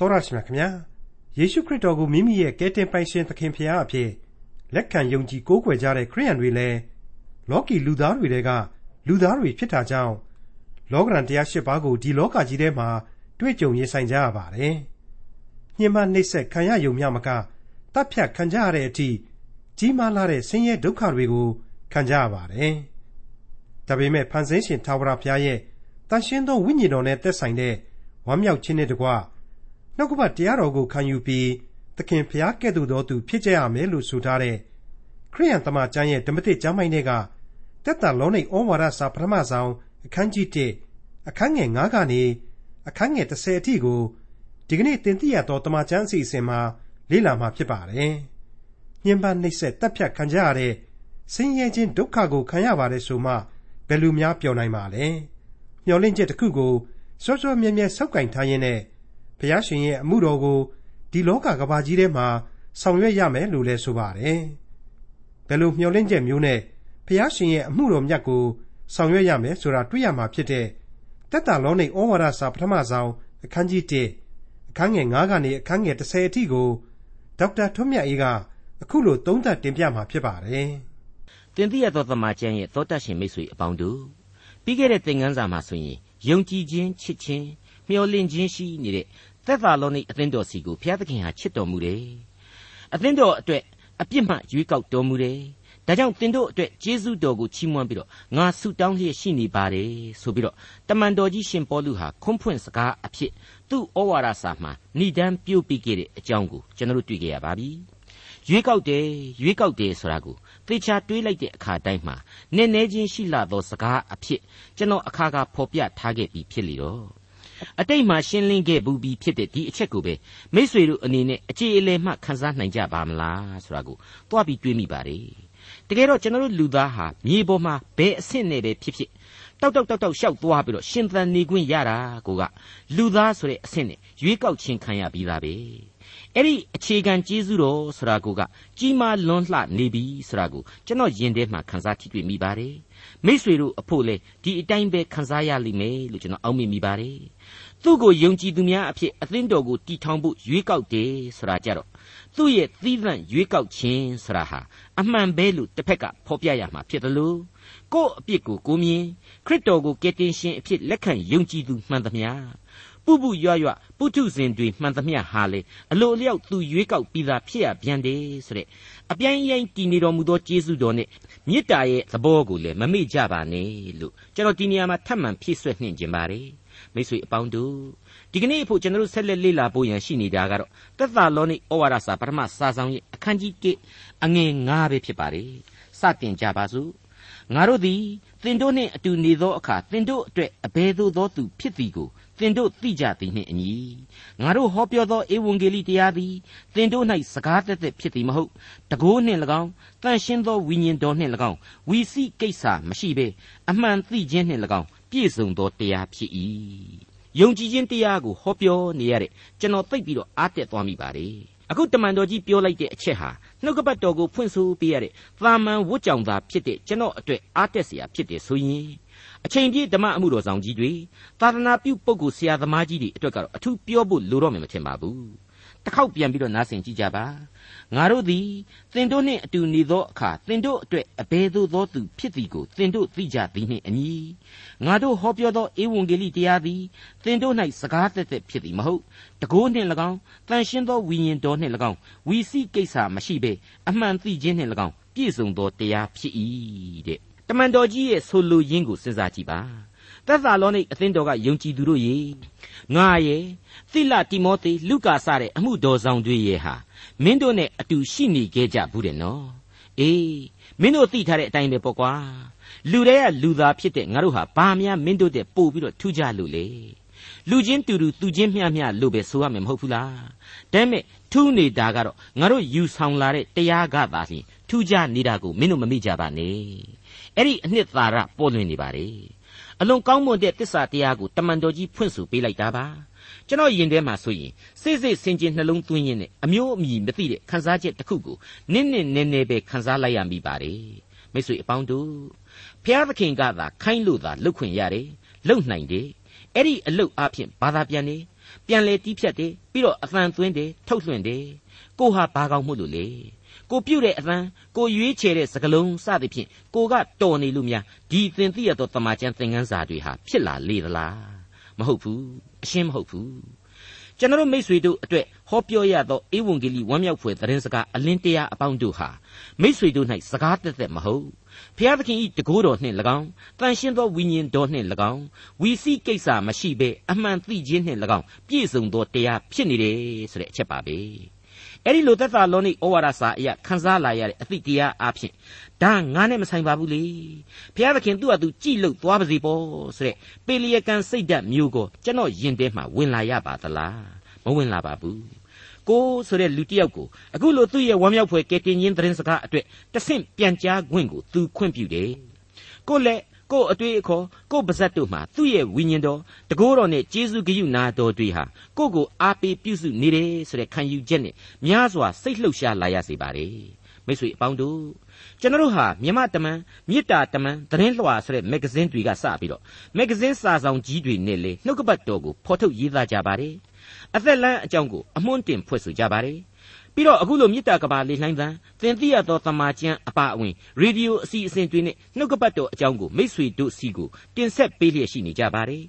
တော်ရရှိမြခင်ဗျာယေရှုခရစ်တော်ကိုမိမိရဲ့ကယ်တင်ပိုင်ရှင်သခင်ဖရာအဖြစ်လက်ခံယုံကြည်ကိုးကွယ်ကြတဲ့ခရိယန်တွေလည်းလောကီလူသားတွေကလူသားတွေဖြစ်တာကြောင့်လောကရန်တရား၈ပါးကိုဒီလောကကြီးထဲမှာတွေ့ကြုံရင်ဆိုင်ကြရပါတယ်ညှဉ်းပန်းနှိပ်စက်ခံရယုံမျှမကတပ်ဖြတ်ခံကြရတဲ့အထိကြီးမားလာတဲ့ဆင်းရဲဒုက္ခတွေကိုခံကြရပါတယ်ဒါပေမဲ့ဖန်ဆင်းရှင်သာဝရဘုရားရဲ့တန်ရှင်းသောဝိညာဉ်တော်နဲ့သက်ဆိုင်တဲ့ဝမ်းမြောက်ခြင်းနဲ့တကွ နှုတ်ကပတ်တရားတော်ကိုခံယူပြီးသခင်ဖျားကဲ့သို့သောသူဖြစ်ကြရမယ်လို့ဆိုထားတဲ့ခရိယန်တမန်ကျမ်းရဲ့ဓမ္မသစ်ကျမ်းပိုင်းတွေကတက်တာလုံးနေဩဝါဒစာပထမဆုံးအခန်းကြီး1အခန်းငယ်9ကနေအခန်းငယ်10အထိကိုဒီကနေ့သင်သိရသောတမန်ကျမ်းအစီအစဉ်မှာလေ့လာမှာဖြစ်ပါတယ်။ညှဉ်းပန်းနှိပ်စက်တပ်ဖြတ်ခံကြရတဲ့ဆင်းရဲခြင်းဒုက္ခကိုခံရပါတယ်ဆိုမှဘယ်လိုများပြောနိုင်ပါလဲ။မျောလင့်ချက်တစ်ခုကိုစောစောမြဲမြဲစောက်ကင်ထားရင်းနဲ့ ဘုရားရှင်ရဲ့အမှုတော်ကိုဒီလောကကဘာကြီးထဲမှာဆောင်ရွက်ရမယ်လို့လည်းဆိုပါတယ်။ဘယ်လိုမျှော်လင့်ချက်မျိုးနဲ့ဘုရားရှင်ရဲ့အမှုတော်မြတ်ကိုဆောင်ရွက်ရမယ်ဆိုတာတွေ့ရမှာဖြစ်တဲ့တက်တာလုံးနေဩဝါဒစာပထမဆုံးအခန်းကြီး1အခန်းငယ်9ကနေအခန်းငယ်10အထိကိုဒေါက်တာထွန်းမြတ်အေးကအခုလိုသုံးသပ်တင်ပြမှာဖြစ်ပါတယ်။တင်ပြရသောသမာကျမ်းရဲ့သောတတ်ရှင်မိတ်ဆွေအပေါင်းတို့ပြီးခဲ့တဲ့သင်ခန်းစာမှာဆိုရင်ယုံကြည်ခြင်းချစ်ခြင်းမျှော်လင့်ခြင်းရှိနေတဲ့ သက်သာလောနိအသင်းတော်စီကိုဘုရားသခင်ဟာချစ်တော်မူတယ်။အသင်းတော်အတွက်အပြစ်မှရွေးကောက်တော်မူတယ်။ဒါကြောင့်တင်တို့အတွက်ကျေးဇူးတော်ကိုချီးမွမ်းပြီးတော့ငါဆုတောင်းလျက်ရှိနေပါတယ်ဆိုပြီးတော့တမန်တော်ကြီးရှင်ပေါလုဟာခွန်းဖွင့်စကားအဖြစ်သူ့ဩဝါဒစာမှာဏိဒန်းပြုတ်ပြီးခဲ့တဲ့အကြောင်းကိုကျွန်တော်တို့တွေ့ကြရပါပြီ။ရွေးကောက်တယ်ရွေးကောက်တယ်ဆိုတာကိုသေချာတွေးလိုက်တဲ့အခါတိုင်းမှာနည်းနည်းချင်းရှိလာသောစကားအဖြစ်ကျွန်တော်အခါကဖော်ပြထားခဲ့ပြီးဖြစ်လေတော့ အတိတ်မှာရှင်းလင်းခဲ့ဘူးပြီးဖြစ်တဲ့ဒီအချက်ကိုပဲမိษွေတို့အနေနဲ့အခြေအလယ်မှခန်းစားနိုင်ကြပါမလားဆိုတာကိုတွားပြီးတွေးမိပါတယ်တကယ်တော့ကျွန်တော်တို့လူသားဟာမြေပေါ်မှာဘယ်အဆင့်နဲ့ပဲဖြစ်ဖြစ်တောက်တောက်တောက်တောက်ရှောက်သွားပြီးတော့ရှင်သန်နေခွင့်ရတာကိုကလူသားဆိုတဲ့အဆင့်နဲ့ရွေးကောက်ခြင်းခံရပြီးသားပဲအဲ့ဒီအခြေခံကျေးဇူးတော်ဆိုတာကိုကကြီးမားလွန်းလှနေပြီဆိုတာကိုကျွန်တော်ယင်ထဲမှာခန်းစားထိတွေ့မိပါတယ် မိษွေတို့အဖို့လေဒီအတိုင်းပဲခန်းစားရလိမ့်မယ်လို့ကျွန်တော်အောက်မေ့မိပါတယ်သူ့ကိုယုံကြည်သူများအဖြစ်အသင်းတော်ကိုတည်ထောင်ဖို့ရွေးကောက်တယ်ဆိုတာကြတော့သူ့ရဲ့သီးသန့်ရွေးကောက်ခြင်းဆိုတာဟာအမှန်ပဲလို့တစ်ဖက်ကဖော်ပြရမှာဖြစ်တယ်လို့ကိုယ့်အပြစ်ကိုကိုမြင်ခရစ်တော်ကိုကယ်တင်ရှင်အဖြစ်လက်ခံယုံကြည်သူမှန်သမျှ ပုပုရွရွပုထုဇဉ်တွေမှန်သမျှဟာလေအလိုအလျောက်သူရွေးကောက်ပြီးသားဖြစ်ရပြန်တယ်ဆိုတဲ့အပြိုင်ရင်တည်နေတော်မူသောကျေးဇူးတော်နဲ့မေတ္တာရဲ့သဘောကိုလည်းမမေ့ကြပါနဲ့လို့ကျွန်တော်ဒီနေရာမှာထပ်မံဖြည့်ဆွက်နှင်ခြင်းပါတယ်မိတ်ဆွေအပေါင်းတို့ဒီကနေ့အဖို့ကျွန်တော်တို့ဆက်လက်လေ့လာဖို့ရန်ရှိနေတာကတော့သက်သာလောနိဩဝါဒစာပထမစာဆောင်ရဲ့အခန်းကြီး1အငယ်9ပဲဖြစ်ပါတယ်စတင်ကြပါစို့ငါတို့သည်သင်တို့နှင့်အတူနေသောအခါသင်တို့အတွက်အဘယ်သို့သောသူဖြစ်သည်ကို သင်တို့သိကြသည်နှင့်အညီငါတို့ဟောပြောသောဧဝံဂေလိတရားသည်သင်တို့၌စကားသက်သက်ဖြစ်သည်မဟုတ်တကိုးနှင့်၎င်းတန်ရှင်းသောဝိညာဉ်တော်နှင့်၎င်းဝီစီကိစ္စမရှိဘဲအမှန်သိခြင်းနှင့်၎င်းပြည့်စုံသောတရားဖြစ်၏ယုံကြည်ခြင်းတရားကိုဟောပြောနေရတဲ့ကျွန်တော်သိပြီးတော့အားတက်သွားမိပါတယ်အခုတမန်တော်ကြီးပြောလိုက်တဲ့အချက်ဟာနှုတ်ကပတ်တော်ကိုဖွင့်ဆိုပေးရတဲ့သာမန်ဝတ်ကြောင်သာဖြစ်တဲ့ကျွန်တော်အတွက်အားတက်စရာဖြစ်တယ်ဆိုရင် အချိန်ပြည့်ဓမ္မအမှုတော်ဆောင်ကြီးတွေသာသနာပြုပုဂ္ဂိုလ်ဆရာသမားကြီးတွေအတွက်ကတော့အထူးပြောဖို့လိုတော့မယ်မထင်ပါဘူးတစ်ခေါက်ပြန်ပြီးတော့နားဆင်ကြည့်ကြပါငါတို့သည်သင်တို့နှင့်အတူနေသောအခါသင်တို့အတွက်အဘယ်သို့သောသူဖြစ်သည်ကိုသင်တို့သိကြသည်နှင့်အညီငါတို့ဟောပြောသောဧဝံဂေလိတရားသည်သင်တို့၌စကားသက်သက်ဖြစ်သည်မဟုတ်တကိုးနှင့်၎င်းတန်ရှင်းသောဝိညာဉ်တော်နှင့်၎င်းဝီစီကိစ္စမရှိဘဲအမှန်သိခြင်းနှင့်၎င်းပြည့်စုံသောတရားဖြစ်၏တဲ့ တမန်တော်ကြီးရဲ့ဆိုလိုရင်းကိုစဉ်းစားကြည့်ပါသက်သာလောနိအသင်းတော်ကယုံကြည်သူတို့ရေငါရဲ့သိလတိမောသေလူကာစတဲ့အမှုတော်ဆောင်တွေရဲ့ဟာမင်းတို့နဲ့အတူရှိနေခဲ့ကြဘူးတယ်နော်အေးမင်းတို့သိထားတဲ့အတိုင်းပဲပေါ့ကွာလူတွေကလူသားဖြစ်တဲ့ငါတို့ဟာဘာများမင်းတို့တဲ့ပို့ပြီးတော့ထူးကြလို့လေလူချင်းတူတူသူချင်းမျှမျှလို့ပဲဆိုရမယ်မဟုတ်ဘူးလားဒါပေမဲ့ထူးနေတာကတော့ငါတို့ယူဆောင်လာတဲ့တရားကသာလျှင်ထူးကြနေတာကိုမင်းတို့မမိကြပါနဲ့ အဲ့ဒီအနှစ်သာရပေါ်လွင်နေပါလေအလွန်ကောင်းမွန်တဲ့တစ္ဆာတရားကိုတမန်တော်ကြီးဖွင့်ဆိုပေးလိုက်တာပါကျွန်တော်ယင်ထဲမှာဆိုရင်စိတ်စိတ်စင်ကြင်နှလုံးသွင်းရင်းနဲ့အမျိုးအမည်မသိတဲ့ခန်းစားချက်တစ်ခုကိုနင်းနင်းနဲနဲပဲခန်းစားလိုက်ရမိပါတယ်မိတ်ဆွေအပေါင်းတို့ဖျားသခင်ကသာခိုင်းလို့သာလှုပ်ခွင့်ရတယ်လှုပ်နိုင်တယ်အဲ့ဒီအလုတ်အဖြစ်ဘာသာပြန်နေပြန်လေတီးဖြတ်တယ်ပြီးတော့အသံသွင်းတယ်ထုတ်လွှင့်တယ်ကိုဟာဘာကောင်းမှုလို့လေ ကိုပြုတ်တဲ့အသံကိုရွေးချယ်တဲ့စကလုံးစသဖြင့်ကိုကတော်နေလို့များဒီသင်သိရသောတမန်ကျန်သင်ခန်းစာတွေဟာဖြစ်လာလေသလားမဟုတ်ဘူးအရှင်းမဟုတ်ဘူးကျွန်တော်မိษွေတို့အတွက်ဟောပြောရသောဧဝံဂေလိဝမ်းမြောက်ဖွယ်သတင်းစကားအလင်းတရားအပေါင်းတို့ဟာမိษွေတို့၌စကားတက်တက်မဟုတ်ဖျားသခင်ဤတကိုးတော်နှင့်၎င်းတန်ရှင်းသောဝိညာဉ်တော်နှင့်၎င်းဝီစီကိစ္စမရှိဘဲအမှန်သိခြင်းနှင့်၎င်းပြည့်စုံသောတရားဖြစ်နေတယ်ဆိုတဲ့အချက်ပါပဲ အဲ့ဒီလိုသက်သာလောနိဩဝါဒစာအရာခန်းစားလာရတဲ့အသည့်တရားအဖြစ်ဒါငါနဲ့မဆိုင်ပါဘူးလေဘုရားသခင်သူ့အတူကြည်လို့သွားပါစီပေါ့ဆိုတဲ့ပေလျက်ကန်စိတ်ဓာတ်မျိုးကိုကျွန်တော်ယင်တဲမှာဝင်လာရပါသလားမဝင်လာပါဘူးကိုဆိုတဲ့လူတစ်ယောက်ကိုအခုလိုသူ့ရဲ့ဝမ်းမြောက်ဖွယ်ကယ်တင်ခြင်းသတင်းစကားအတွက်တဆင့်ပြန်ကြားခွင့်ကိုသူခွင့်ပြုတယ်ကိုလည်း ကိုအတွေ့အခေါ်ကိုပါဇက်တို့မှာသူ့ရဲ့ဝိညာဉ်တော်တကိုးတော်နဲ့ကျေးဇူးဂရုနာတော်တွေဟာကိုကိုအားပေးပြုစုနေတယ်ဆိုတဲ့ခံယူချက်နဲ့များစွာစိတ်လှုပ်ရှားလာရစေပါတယ်မိတ်ဆွေအပေါင်းတို့ကျွန်တော်တို့ဟာမြမတမန်မေတ္တာတမန်သတင်းလွှာဆိုတဲ့မဂ္ဂဇင်းတွေကစပြီးတော့မဂ္ဂဇင်းစာဆောင်ကြီးတွေနဲ့လေနှုတ်ကပတ်တော်ကိုဖော်ထုတ်ရေးသားကြပါတယ်အသက်လန်းအကြောင်းကိုအမွှန်းတင်ဖွဲ့ဆိုကြပါတယ် ပြီးတော့အခုလိုမြစ်တာကဘာလေးလှိုင်းသံသင်သိရသောတမာကျမ်းအပအဝင်ရေဒီယိုအစီအစဉ်တွေနဲ့နှုတ်ကပတ်တော်အကြောင်းကိုမိษွေတို့စီကိုတင်ဆက်ပေးလျက်ရှိနေကြပါတယ်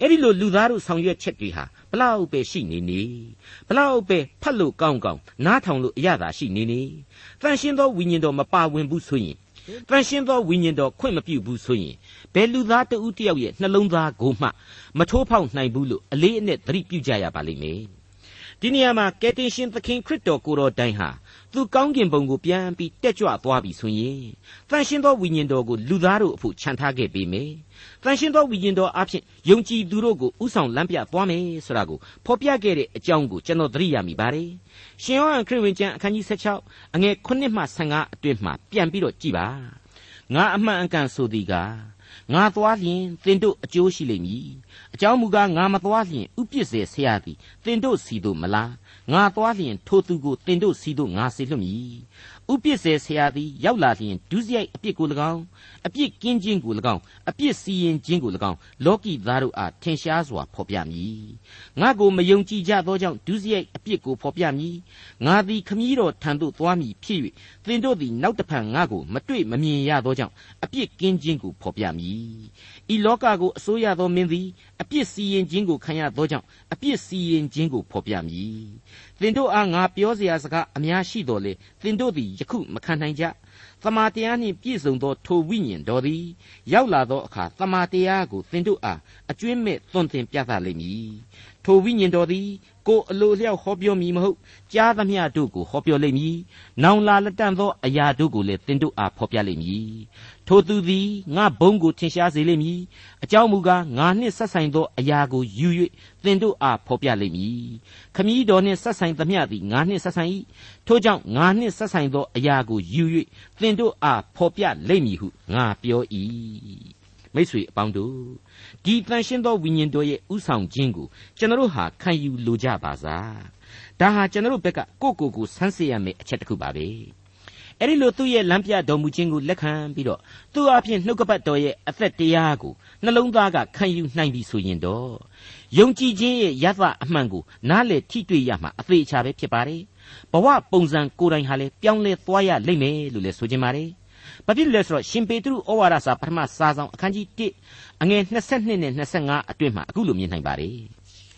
အဲ့ဒီလိုလူသားတို့ဆောင်ရွက်ချက်တွေဟာဘလောက်ပဲရှိနေနေဘလောက်ပဲဖတ်လို့ကောင်းကောင်းနားထောင်လို့အရသာရှိနေနေတန်ရှင်းသောဝိညာဉ်တော်မပါဝင်ဘူးဆိုရင်တန်ရှင်းသောဝိညာဉ်တော်ခွင့်မပြုဘူးဆိုရင်ဘယ်လူသားတဦးတယောက်ရဲ့နှလုံးသားကိုမှမထိုးဖောက်နိုင်ဘူးလို့အလေးအနက်သတိပြုကြရပါလိမ့်မယ် ဒီနေရာမှာကယ်တင်ရှင်သခင်ခရစ်တော်ကိုတော်တိုင်ဟာသူကောင်းကင်ဘုံကိုပြန်ပြီးတက်ကြွသွားပြီဆိုရင်တန်ရှင်းသောဝိညာဉ်တော်ကိုလူသားတို့အဖို့ခြံထားခဲ့ပေမယ်တန်ရှင်းသောဝိညာဉ်တော်အဖြစ်ယုံကြည်သူတို့ကိုဥဆောင်လမ်းပြသွားမယ်ဆိုတာကိုဖော်ပြခဲ့တဲ့အကြောင်းကိုကျွန်တော်သတိရမိပါတယ်ရှင်ယောဟန်ခရစ်ဝင်ကျမ်းအခန်းကြီး16အငယ်9မှ15အတွင်းမှာပြန်ပြီးတော့ကြည်ပါငါအမှန်အကန်ဆိုသည်က ငါသွားလျင်သင်တို့အကျိုးရှိလိမ့်မည်အကြောင်းမူကားငါမသွားလျင်ဥပစ္စေဆရာသည်သင်တို့စီတို့မလားငါသွားလျင်ထိုသူကိုသင်တို့စီတို့ငါစေလွှတ်မည်ဥပစ္စေဆရာသည်ရောက်လာလျင်ဒုစရိုက်အပြစ်ကို၎င်းအပြစ်ကင်းခြင်းကို၎င်းအပြစ်စီရင်ခြင်းကို၎င်းလောကီသားတို့အားထင်ရှားစွာဖော်ပြမည်ငါကိုမယုံကြည်ကြသောကြောင့်ဒုစရိုက်အပြစ်ကိုဖော်ပြမည်ငါသည်ခမည်းတော်ထံသို့သွားမည်ဖြစ်၍သင်တို့သည်နောက်တဖန်ငါကိုမတွေ့မမြင်ရသောကြောင့်အပြစ်ကင်းခြင်းကိုဖော်ပြမည်ဤလောကကိုအစိုးရသောမင်းသည်အပြစ်စီရင်ခြင်းကိုခံရသောကြောင့်အပြစ်စီရင်ခြင်းကိုဖော်ပြမည်သင်တို့အားငါပြောเสียစကားအများရှိတော်လေသင်တို့သည် ယခုမခံနိုင်ကြသမာတရားနှင့်ပြည့်စုံသောထိုဝိညာဉ်တော်သည်ရောက်လာသောအခါသမာတရားကိုသင်တို့အားအကျွင့်မဲ့သွန်သင်ပြသလိမ့်မည် ထိုဝိညာဉ်တော်သည်ကိုအလိုလျောက်ဟောပြောမည်မဟုတ်ကြားသမျှတို့ကိုဟောပြောလိမ့်မည်နောင်လာလက်တန့်သောအရာတို့ကိုလည်းသင်တို့အားဖော်ပြလိမ့်မည်ထိုသူသည်ငါဘုံကိုထင်ရှားစေလိမ့်မည်အကြောင်းမူကားငါနှင့်ဆက်ဆိုင်သောအရာကိုယူ၍သင်တို့အားဖော်ပြလိမ့်မည်ခမည်းတော်နှင့်ဆက်ဆိုင်သမျှသည်ငါနှင့်ဆက်ဆိုင်၏ထို့ကြောင့်ငါနှင့်ဆက်ဆိုင်သောအရာကိုယူ၍သင်တို့အားဖော်ပြလိမ့်မည်ဟုငါပြော၏ မိတ်ဆွေအပေါင်းတို့ဒီတန်ရှင်းသောဝိညာဉ်တော်ရဲ့ဥဆောင်ခြင်းကိုကျွန်တော်ဟာခံယူလိုကြပါစားဒါဟာကျွန်တော်ဘက်ကကိုယ့်ကိုယ်ကိုဆန်းစစ်ရမယ့်အချက်တစ်ခုပါပဲအဲ့ဒီလိုသူ့ရဲ့လမ်းပြတော်မူခြင်းကိုလက်ခံပြီးတော့သူ့အဖြစ်နှုတ်ကပတ်တော်ရဲ့အသက်တရားကိုနှလုံးသားကခံယူနိုင်ပြီဆိုရင်တော့ယုံကြည်ခြင်းရဲ့ယသအမှန်ကိုနားလည်ထိတွေ့ရမှာအသေးချာပဲဖြစ်ပါတယ်ဘဝပုံစံကိုယ်တိုင်ဟာလေပြောင်းလဲသွားရလိမ့်မယ်လို့လည်းဆိုခြင်းပါတယ် ဘာဖြစ်လဲဆိုတော့ရှင်ပေတရုဩဝါဒစာပထမစာဆောင်အခန်းကြီး1အငယ်22နဲ့25အတွင်းမှာအခုလိုမြင်နိုင်ပါတယ်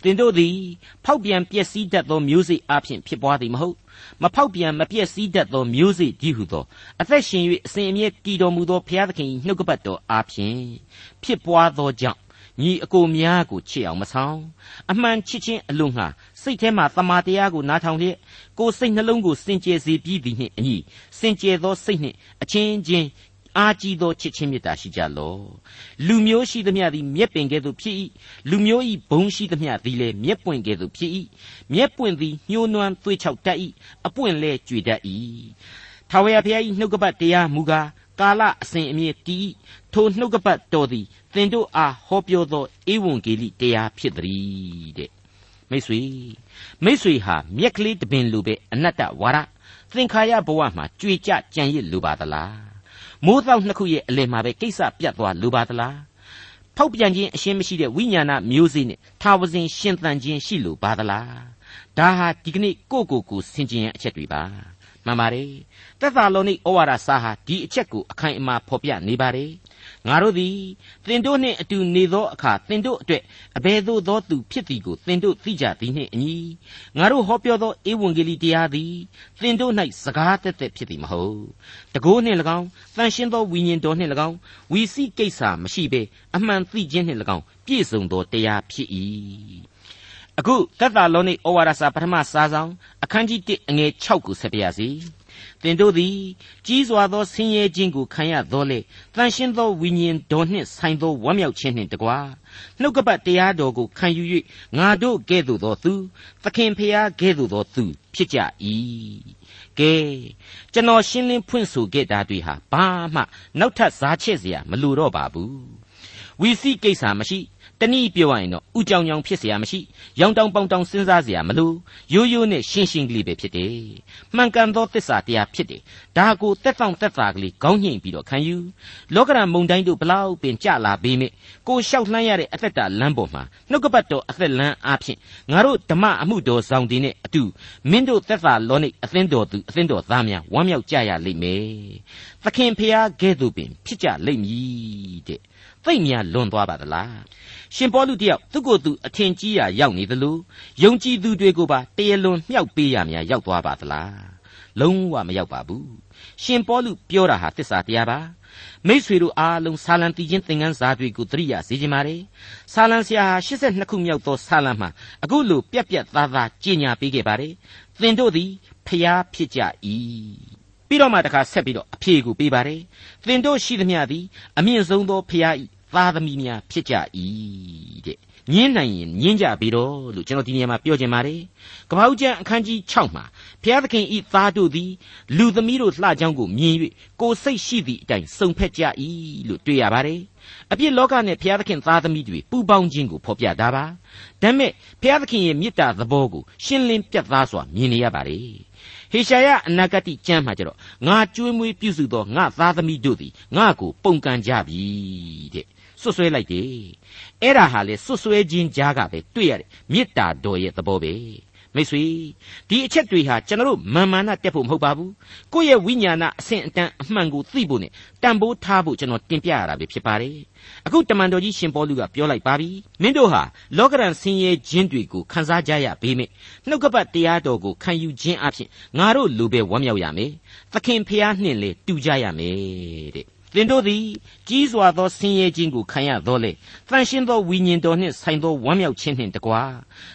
တင်တို့သည်ဖောက်ပြန်ပျက်စီးတတ်သောမျိုးစေ့အဖြစ်ဖြစ်ပွားသည်မဟုတ်မဖောက်ပြန်မပျက်စီးတတ်သောမျိုးစေ့ကြီးဟုသောအသက်ရှင်၍အစဉ်အမြဲတည်တော်မူသောဘုရားသခင်နှုတ်ကပတ်တော်အဖြစ်ဖြစ်ပွားသောကြောင့် ညီအကိုများကိုချစ်အောင်မဆောင်အမှန်ချစ်ချင်းအလုံးငှာစိတ်ထဲမှာတမာတရားကိုနားထောင်လျက်ကိုယ်စိတ်နှလုံးကိုစင်ကြယ်စေပြီးသည်နှင့်အညီစင်ကြယ်သောစိတ်နှင့်အချင်းချင်းအားကြီးသောချစ်ချင်းမေတ္တာရှိကြလော့လူမျိုးရှိသမျှသည်မြက်ပင်ကဲ့သို့ဖြစ်၏လူမျိုး၏ဘုံရှိသမျှသည်လည်းမြက်ပွင့်ကဲ့သို့ဖြစ်၏မြက်ပွင့်သည်ညှိုးနွမ်းသွေးချောက်တတ်၏အပွင့်လဲကြွေတတ်၏ထာဝရဘုရား၏နှုတ်ကပတ်တရားမူကား ကာလအစဉ်အမြဲတည်ထိုနှုတ်ကပတ်တော်သည်သင်တို့အားဟောပြောသောဧဝံဂေလိတရားဖြစ်သည်တဲ့မိတ်ဆွေမိတ်ဆွေဟာမြက်ကလေးတပင်လိုပဲအနတ္တဝါဒသင်္ခါရဘဝမှာကြွေကြကြံရစ်လိုပါသလားမိုးသောနှစ်ခုရဲ့အလယ်မှာပဲကိစ္စပြတ်သွားလိုပါသလားဖောက်ပြန်ခြင်းအရှင်းမရှိတဲ့ဝိညာဏမျိုးစေ့နဲ့ထာဝစဉ်ရှင်သန်ခြင်းရှိလို့ပါသလားဒါဟာဒီကနေ့ကိုကိုကိုဆင်ခြင်ရန်အချက်တွေပါ မှန်ပါတယ်သက်သာလုံးဤဩဝါဒစာဟာဒီအချက်ကိုအခိုင်အမာဖော်ပြနေပါတယ်ငါတို့သည်သင်တို့နှင့်အတူနေသောအခါသင်တို့အတွက်အဘယ်သို့သောသူဖြစ်သည်ကိုသင်တို့သိကြသည်နှင့်အညီငါတို့ဟောပြောသောဧဝံဂေလိတရားသည်သင်တို့၌စကားသက်သက်ဖြစ်သည်မဟုတ်တကိုးနှင့်၎င်းတန်ရှင်းသောဝိညာဉ်တော်နှင့်၎င်းဝီစီကိစ္စမရှိဘဲအမှန်သိခြင်းနှင့်၎င်းပြည့်စုံသောတရားဖြစ်၏ အခုတက်တာလောနိဩဝါဒစာပထမစာဆောင်အခန်းကြီး1အငယ်6ကိုဆက်ပြရစီတင်တို့သည်ကြီးစွာသောဆင်းရဲခြင်းကိုခံရသောလေတန်ရှင်းသောဝိညာဉ်တော်နှင့်ဆိုင်သောဝမ်းမြောက်ခြင်းနှင့်တကားနှုတ်ကပတ်တရားတော်ကိုခံယူ၍ငါတို့ကဲ့သို့သောသူသခင်ဖျားကဲ့သို့သောသူဖြစ်ကြ၏ကဲကျွန်တော်ရှင်းလင်းဖွင့်ဆိုခဲ့တာတွေဟာဘာမှနောက်ထပ်ဇာချက်စရာမလိုတော့ပါဘူးဝီစီကိစ္စမရှိ တနည်းပြောရရင်တော့ဥကြောင်ကြောင်ဖြစ်เสียမရှိရောင်တောင်ပေါင်တောင်စဉ်းစားเสียမလို့ရိုးရိုးနဲ့ရှင်းရှင်းကလေးပဲဖြစ်တယ်မှန်ကန်သောသစ္စာတရားဖြစ်တယ်ဒါကိုတက်ဆောင်တက်တာကလေးခေါင်းညှိပြီးတော့ခံယူလောကရန်မုန်တိုင်းတို့ဘလောက်ပင်ကြလာပေမြကိုလျှောက်လှမ်းရတဲ့အသက်တာလမ်းပေါ်မှာနှုတ်ကပတ်တော်အသက်လမ်းအားဖြင့်ငါတို့ဓမ္မအမှုတော်ဆောင်တည်နဲ့အတူမင်းတို့သက်သာလောနိအသင်းတော်သူအသင်းတော်သားများဝမ်းမြောက်ကြရလိမ့်မယ်သခင်ဖျားကဲ့သို့ပင်ဖြစ်ကြလိမ့်မည်တဲ့ သိမ့်များလွန်သွားပါသလားရှင်ပေါလုတယောက်သူ့ကိုယ်သူအထင်ကြီးရာရောက်နေသလိုယုံကြည်သူတွေကိုပါတရလွန်မြှောက်ပေးရများရောက်သွားပါသလားလုံးဝမရောက်ပါဘူးရှင်ပေါလုပြောတာဟာသစ္စာတရားပါမိษွေတို့အားလုံးဆာလံတီချင်းသင်ခန်းစာတွေကိုသတိရစေခြင်းပါတယ်ဆာလံဆရာဟာ82ခုမြောက်သောဆာလံမှာအခုလိုပြက်ပြက်သားသားကြီးညာပေးခဲ့ပါတယ်သင်တို့သည်ဖျားဖြစ်ကြ၏ ပြီးတော့မှတခါဆက်ပြီးတော့အဖြေကိုပေးပါတယ်သင်တို့ရှိသမျှသည်အမြင့်ဆုံးသောဖျား၏သားသမီးများဖြစ်ကြ၏တဲ့ညင်းနိုင်ရင်ညင်းကြပြီတော့လို့ကျွန်တော်ဒီနေရာမှာပြောချင်ပါတယ်ကပ္ပဦးကျမ်းအခန်းကြီး6မှာဘုရားသခင်ဤသားတို့သည်လူသမီးတို့လှကြောင်းကိုမြင်၍ကိုယ်စိတ်ရှိသည့်အတိုင်းစုံဖက်ကြ၏လို့တွေ့ရပါတယ်အပြစ်လောကနဲ့ဘုရားသခင်သားသမီးတွေပူပေါင်းခြင်းကိုဖော်ပြတာပါဒါပေမဲ့ဘုရားသခင်ရဲ့မေတ္တာသဘောကိုရှင်းလင်းပြတ်သားစွာမြင်နေရပါတယ် ဟေရှာယအနာဂတိကျမ်းမှာကျတော့ငါကြွေးမွေးပြုစုသောငါသားသမီးတို့သည်ငါကိုပုန်ကန်ကြပြီတဲ့ဆွဆွဲလိုက်တယ်အဲ့ဒါဟာလေဆွဆွဲခြင်းကြားကပဲတွေ့ရတယ်မေတ္တာတော်ရဲ့သဘောပဲ မိတ်ဆွေဒီအချက်တွေဟာကျွန်တော်တို့မာမာနတက်ဖို့မဟုတ်ပါဘူးကိုယ့်ရဲ့ဝိညာဏအဆင့်အတန်းအမှန်ကိုသိဖို့နဲ့တန်ဖိုးထားဖို့ကျွန်တော်တင်ပြရတာပဲဖြစ်ပါတယ်အခုတမန်တော်ကြီးရှင်ပေါလုကပြောလိုက်ပါပြီမင်းတို့ဟာလောကရန်ဆင်းရဲခြင်းတွေကိုခံစားကြရပေမယ့်နှုတ်ကပတ်တရားတော်ကိုခံယူခြင်းအပြင်ငါတို့လူပဲဝမ်းမြောက်ရမယ်သခင်ဖျားနှင့်လေတူကြရမယ်တဲ့ သင်တို့သည်ကြီးစွာသောဆင်းရဲခြင်းကိုခံရသောလေတန်ရှင်းသောဝိညာဉ်တော်နှင့်ဆိုင်သောဝမ်းမြောက်ခြင်းနှင့်တကွာ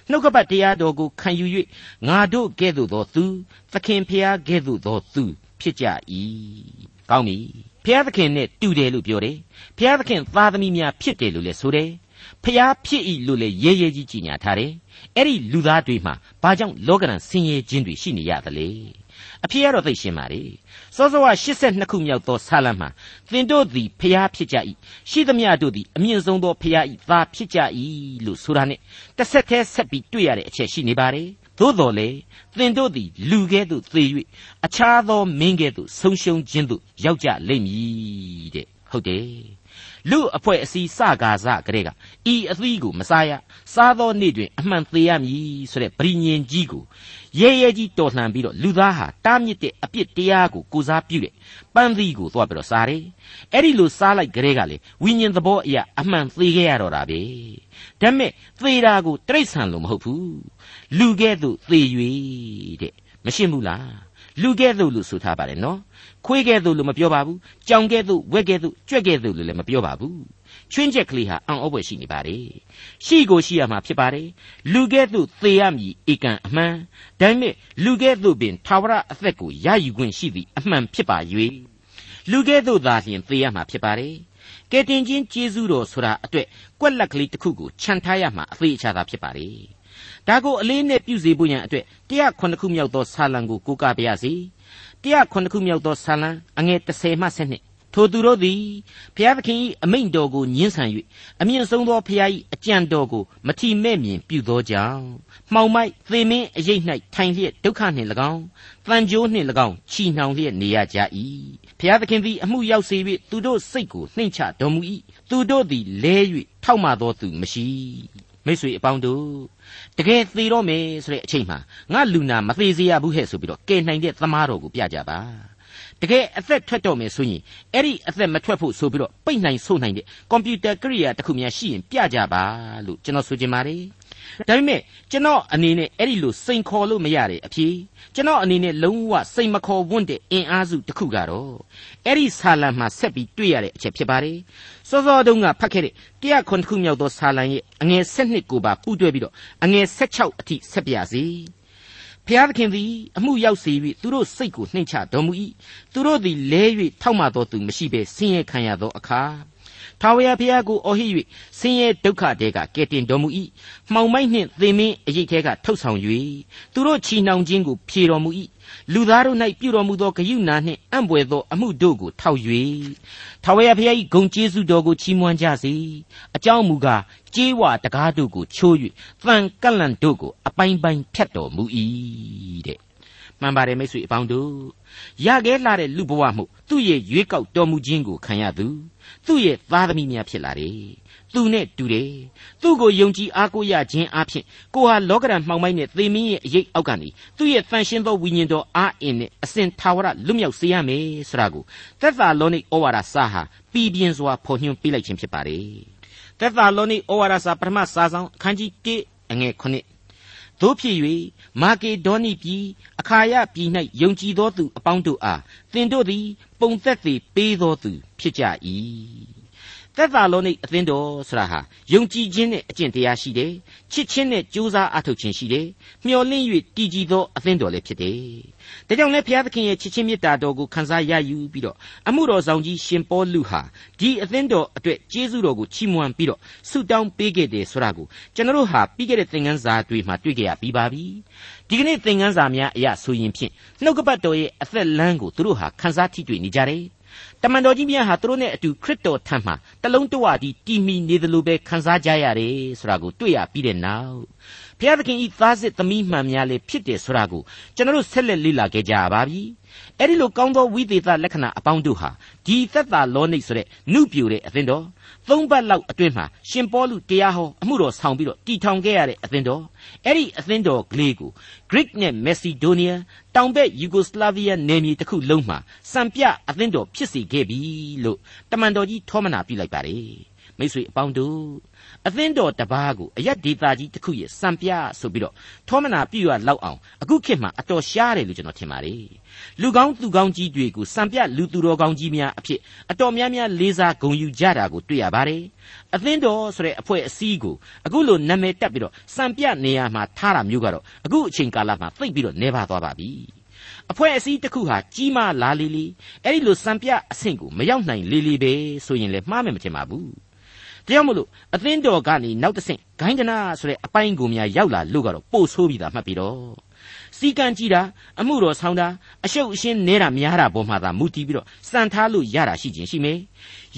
နှုတ်ကပတ်တရားတော်ကိုခံယူ၍ငါတို့ကဲ့သို့သောသူသခင်ဖျားကဲ့သို့သောသူဖြစ်ကြ၏ကောင်းပြီဖျားသခင်နဲ့တူတယ်လို့ပြောတယ်ဖျားသခင်သားသမီးများဖြစ်တယ်လို့လည်းဆိုတယ်ဖျားဖြစ်၏လို့လည်းရဲရဲကြီးကြီးညာထားတယ်အဲ့ဒီလူသားတွေမှာဘာကြောင့်လောကရန်ဆင်းရဲခြင်းတွေရှိနေရသလဲအဖြစ်ရတော့သိရှင်းပါလေ စောစောက82ခုမြောက်သောဆာလံမှာသင်တို့သည်ဖျားဖြစ်ကြ၏ရှိသမျှတို့သည်အမြင့်ဆုံးသောဖျား၏သာဖြစ်ကြ၏လို့ဆိုတာနဲ့တစ်ဆက်တည်းဆက်ပြီးတွေ့ရတဲ့အချက်ရှိနေပါတယ်သို့တော်လေသင်တို့သည်လူကဲ့သို့သေ၍အခြားသောမင်းကဲ့သို့ဆုံးရှုံးခြင်းသို့ရောက်ကြလိမ့်မည်တဲ့ဟုတ်တယ် လူအဖွဲ့အစည်းစကားစကတဲ့ကဤအသီးကိုမစားရစားသောနေ့တွင်အမှန်သေးရမည်ဆိုတဲ့ဗြိညင်ကြီးကိုရဲရဲကြီးတော်လှန်ပြီးတော့လူသားဟာတားမြစ်တဲ့အပြစ်တရားကိုကိုစားပြုတဲ့ပန်းသီးကိုသွားပြီးတော့စားတယ်အဲ့ဒီလိုစားလိုက်ကြတဲ့ကလေဝိညာဉ်သဘောအရာအမှန်သေးခဲ့ရတော့တာပဲဒါပေမဲ့သေတာကိုတိရစ္ဆာန်လို့မဟုတ်ဘူးလူကဲ့သို့သေ၍တဲ့မရှင်းဘူးလား လူကဲ့သို့လို့ဆိုထားပါတယ်နော်ခွေးကဲ့သို့လို့မပြောပါဘူးကြောင်ကဲ့သို့ဝက်ကဲ့သို့ကြွက်ကဲ့သို့လို့လည်းမပြောပါဘူးချွင်းချက်ကလေးဟာအံ့ဩဖွယ်ရှိနေပါတယ်ရှိကိုရှိရမှာဖြစ်ပါတယ်လူကဲ့သို့သေရမည်ဧကန်အမှန်ဒါပေမဲ့လူကဲ့သို့ပင်ထာဝရအသက်ကိုရယူခွင့်ရှိသည့်အမှန်ဖြစ်ပါ၍လူကဲ့သို့သာလျှင်သေရမှာဖြစ်ပါတယ်ကဲတင်ချင်းကျေးဇူးတော်ဆိုတာအတွက်ကွက်လက်ကလေးတစ်ခုကိုခြံထားရမှာအသေးအချာသာဖြစ်ပါလေ ဒါကိုအလေးနဲ့ပြုစေဖို့ရန်အတွက်109ခုမြောက်သောဆာလံကိုကိုးကားပါရစေ109ခုမြောက်သောဆာလံအငယ်30မှ7ထထိုသူတို့သည်ဘုရားသခင်၏အမိန့်တော်ကိုညှင်းဆန်၍အမြင့်ဆုံးသောဘုရား၏အကြံတော်ကိုမထီမဲ့မြင်ပြုသောကြောင့်မှောင်မိုက်သေမင်းအရေး၌ထိုင်လျက်ဒုက္ခနှင့်၎င်းတန်ကြိုးနှင့်၎င်းချီနှောင်လျက်နေရကြ၏ဘုရားသခင်သည်အမှုရောက်စေ၍သူတို့စိတ်ကိုနှိမ့်ချတော်မူ၏သူတို့သည်လဲ၍ထောက်မှသောသူမရှိ မိတ်ဆွေအပေါင်းတို့တကယ်သေတော့မယ်ဆိုတဲ့အချိန်မှာငါလူနာမသေးစေရဘူးဟဲ့ဆိုပြီးတော့ကဲနိုင်တဲ့သမားတော်ကိုပြကြပါတကယ်အသက်ထွက်တော့မယ်ဆိုရင်အဲ့ဒီအသက်မထွက်ဖို့ဆိုပြီးတော့ပိတ်နိုင်ဆို့နိုင်တဲ့ကွန်ပျူတာကိရိယာတစ်ခုများရှိရင်ပြကြပါလို့ကျွန်တော်ဆိုချင်ပါတယ်ဒါပေမဲ့ကျွန်တော်အနေနဲ့အဲ့ဒီလိုစိန်ခေါ်လို့မရတဲ့အဖြစ်ကျွန်တော်အနေနဲ့လုံးဝစိန်မခေါ်ဝွင့်တဲ့အင်အားစုတစ်ခုကတော့အဲ့ဒီဆာလံမှာဆက်ပြီးတွေ့ရတဲ့အချက်ဖြစ်ပါတယ် စောစောတုန်းကဖတ်ခဲ့တဲ့တရားခွန်တစ်ခုမြောက်သောဆာလံရဲ့အငယ်7နှစ်ကိုပါပူးတွဲပြီးတော့အငယ်16အထိဆက်ပြစီဖျားသခင်သည်အမှုရောက်စေ၍သူတို့စိတ်ကိုနှိမ့်ချတော်မူ၏သူတို့သည်လဲ၍ထောက်မှသောသူမရှိဘဲဆင်းရဲခံရသောအခါထာဝရဘုရားကိုအော်ဟစ်၍ဆင်းရဲဒုက္ခတဲကကယ်တင်တော်မူ၏မှောင်မိုက်နှင့်သေမင်းအရေးထဲကထုတ်ဆောင်၍သူတို့ချီနှောင်ခြင်းကိုဖြေတော်မူ၏ လူသားတို့၌ပြုတော်မူသောဂယုဏနှင့်အံ့ဘွယ်သောအမှုတို့ကိုထောက်၍ထာဝရဘုရား၏ဂုဏ်ကျေးဇူးတော်ကိုချီးမွမ်းကြစေအကြောင်းမူကားကြေးဝတကားတို့ကိုချိုး၍သံကလန့်တို့ကိုအပိုင်းပိုင်းဖြတ်တော်မူ၏တဲ့မှန်ပါတယ်မိတ်ဆွေအပေါင်းတို့ရခဲ့လာတဲ့လူဘဝမှုသူ့ရဲ့ရွေးကောက်တော်မူခြင်းကိုခံရသူသူ့ရဲ့သားသမီးများဖြစ်လာတယ် သူနဲ့တူတယ်သူ့ကိုယုံကြည်အားကိုးရခြင်းအပြင်ကိုဟာလောကရန်မှောင်မိုက်နဲ့သေမင်းရဲ့အရေးအောက်ကနေသူ့ရဲ့တန်ရှင်းသောဝိညာဉ်တော်အားအင်းနဲ့အစဉ်သာဝရလွတ်မြောက်စေရမယ်ဆိုတာကိုသက်သာလောနိဩဝါဒစာဟာပြည်ပြင်းစွာဖော်ညွှန်းပေးလိုက်ခြင်းဖြစ်ပါတယ်သက်သာလောနိဩဝါဒစာပထမစာဆောင်အခန်းကြီး1အငယ်9တို့ဖြစ်၍မာကေဒေါနိပြည်အခါယပြည်၌ယုံကြည်သောသူအပေါင်းတို့အားသင်တို့သည် ပုံသက်သေပေးသောသူဖြစ်ကြ၏ သက်သာလောနိအသင်းတော်ဆိုတာဟာယုံကြည်ခြင်းနဲ့အကျင့်တရားရှိတယ်ချစ်ခြင်းနဲ့ကြိုးစားအားထုတ်ခြင်းရှိတယ်မျှော်လင့်၍တည်ကြည်သောအသင်းတော်လည်းဖြစ်တယ်ဒါကြောင့်လည်းဘုရားသခင်ရဲ့ချစ်ခြင်းမေတ္တာတော်ကိုခံစားရယူပြီးတော့အမှုတော်ဆောင်ကြီးရှင်ပေါလုဟာဒီအသင်းတော်အတွက်ကျေးဇူးတော်ကိုချီးမွမ်းပြီးတော့ဆုတောင်းပေးခဲ့တယ်ဆိုတာကိုကျွန်တော်ဟာပြီးခဲ့တဲ့သင်ခန်းစာတွေမှာတွေ့ကြရပြီးပါပြီဒီကနေ့သင်ခန်းစာများအရာဆိုရင်ဖြင့်နှုတ်ကပတ်တော်ရဲ့အသက်လမ်းကိုသူတို့ဟာခန်းစားထိတွေ့နေကြတယ်တမန်တော်ကြီးများဟာသူတို့နဲ့အတူခရစ်တော်ထံမှာ တလုံးတဝတည်းတည်မီနေသလိုပဲခံစားကြရတယ်ဆိုတာကိုတွေ့ရပြီးတဲ့နောက်ဘုရားသခင်ဤသားစစ်သမီးမှန်များလေဖြစ်တယ်ဆိုတာကိုကျွန်တော်ဆက်လက်လေ့လာခဲ့ကြရပါပြီအဲ့ဒီလိုကောင်းသောဝိသေသလက္ခဏာအပေါင်းတို့ဟာဒီသက်သာလောနိတ်ဆိုတဲ့နုပြိုတဲ့အသင်းတော်သုံးပတ်လောက်အတွင်းမှာရှင်ပေါလုတရားဟောအမှုတော်ဆောင်ပြီးတော့တည်ထောင်ခဲ့ရတဲ့အသင်းတော်အဲ့ဒီအသင်းတော်ကလေးကို Greek နဲ့ Macedonia တောင်ဘက် Yugoslavia နယ်မြေတစ်ခုလုံးမှာစံပြအသင်းတော်ဖြစ်စေခဲ့ပြီလို့တမန်တော်ကြီးထောမနာပြုလိုက်ပါတယ် မိတ်ဆွေအပေါင်းတို့အသင်းတော်တပားကိုအရက်ဒေတာကြီးတစ်ခုရဲ့စံပြဆိုပြီးတော့ထောမနာပြုရလောက်အောင်အခုခေတ်မှာအတော်ရှားတယ်လို့ကျွန်တော်ထင်ပါတယ်လူကောင်းသူကောင်းကြီးတွေကိုစံပြလူသူတော်ကောင်းကြီးများအဖြစ်အတော်များများလေးစားဂုဏ်ယူကြတာကိုတွေ့ရပါတယ်အသင်းတော်ဆိုတဲ့အဖွဲ့အစည်းကိုအခုလိုနာမည်တက်ပြီးတော့စံပြနေရာမှာထားတာမျိုးကတော့အခုအချိန်ကာလမှာသိပ်ပြီးတော့နေပါသွားပါပြီအဖွဲ့အစည်းတစ်ခုဟာကြီးမားလာလေလေအဲ့ဒီလိုစံပြအဆင့်ကိုမရောက်နိုင်လေလေပဲဆိုရင်လည်းမှားမယ်မထင်ပါဘူး ဒါကြောင့်မလို့အသင်းတော်ကနေနောက်တစ်ဆင့်ဂိုင်းကနာဆိုတဲ့အပိုင်းကိုများရောက်လာလို့ကတော့ပို့ဆိုးပြီးသားမှတ်ပြီးတော့စီကံကြည့်တာအမှုတော်ဆောင်တာအရှုပ်အရှင်းနဲတာများတာပေါ်မှာသာမူတည်ပြီးတော့စံထားလို့ရတာရှိခြင်းရှိမယ်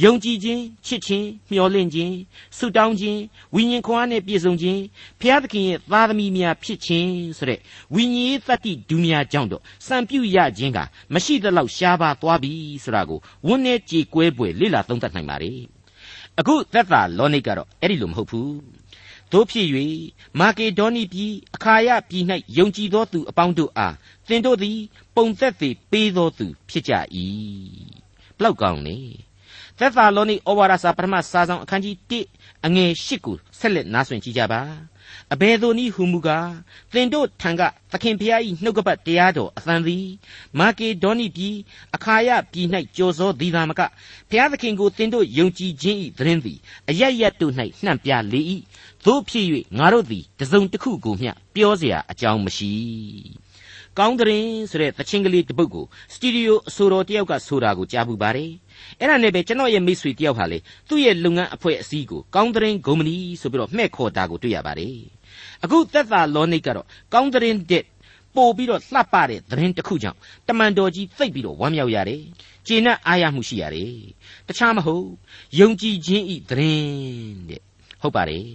ယုံကြည်ခြင်းချစ်ခြင်းမျှော်လင့်ခြင်းဆုတောင်းခြင်းဝိညာဉ်ခွန်အားနဲ့ပြည့်စုံခြင်းဖျားသခင်ရဲ့သားသမီးများဖြစ်ခြင်းဆိုတဲ့ဝိညာဉ်ရေးတတ္တိဒုမြာကြောင့်တော့စံပြုရခြင်းကမရှိသလောက်ရှားပါသွားပြီဆိုတာကိုဝန်းနဲ့ကြေကွဲပွေလေ့လာသုံးသပ်နိုင်ပါ रे အခုသက်သာလောနိတ်ကတော့အဲ့ဒီလိုမဟုတ်ဘူးတို့ဖြစ်၍မာကေဒေါနိပြည်အခါယပြည်၌ယုံကြည်သောသူအပေါင်းတို့အားသင်တို့သည် ပုံသက်သေပေးသောသူဖြစ်ကြ၏ဘလောက်ကောင်းနေ သက်သာလောနိဩဝါဒစာပထမစာဆောင်အခန်းကြီး1အငယ်8ကိုဆက်လက်နားဆွင့်ကြည့်ကြပါအဘယ်သို့နည်းဟုမူကားသင်တို့ထံကသခင်ဖျား၏နှုတ်ကပတ်တရားတော်အသံသည်မာကေဒေါနိပြည်အခါယပြည်၌ကြော်စောသည်သာမကဖျားသခင်ကိုသင်တို့ယုံကြည်ခြင်း၏သတင်းသည်အရရတို့၌နှံ့ပြလေ၏သို့ဖြစ်၍ငါတို့သည်တစုံတစ်ခုကိုမျှပြောเสียအကြောင်းမရှိကောင်းတဲ့ဆိုတဲ့သချင်းကလေးတစ်ပုဒ်ကိုစတူဒီယိုအဆိုတော်တယောက်ကဆိုတာကိုကြားပူပါတယ် အဲ့ဒါနဲ့ပဲကျွန်တော်ရဲ့မိတ်ဆွေတယောက်ဟာလေသူ့ရဲ့လုပ်ငန်းအဖွဲ့အစည်းကိုကောင်းတဲ့ဂုံမနီဆိုပြီးတော့မှဲ့ခေါ်တာကိုတွေ့ရပါတယ်အခုသက်သာလောနိတ်ကတော့ကောင်းတဲ့တဲ့ပို့ပြီးတော့လှပတဲ့သတင်းတစ်ခုကြောင့်တမန်တော်ကြီးသိပ်ပြီးတော့ဝမ်းမြောက်ရတယ်။ကျေနပ်အားရမှုရှိရတယ်။တခြားမဟုတ်ယုံကြည်ခြင်းဤသတင်းတဲ့ဟုတ်ပါတယ်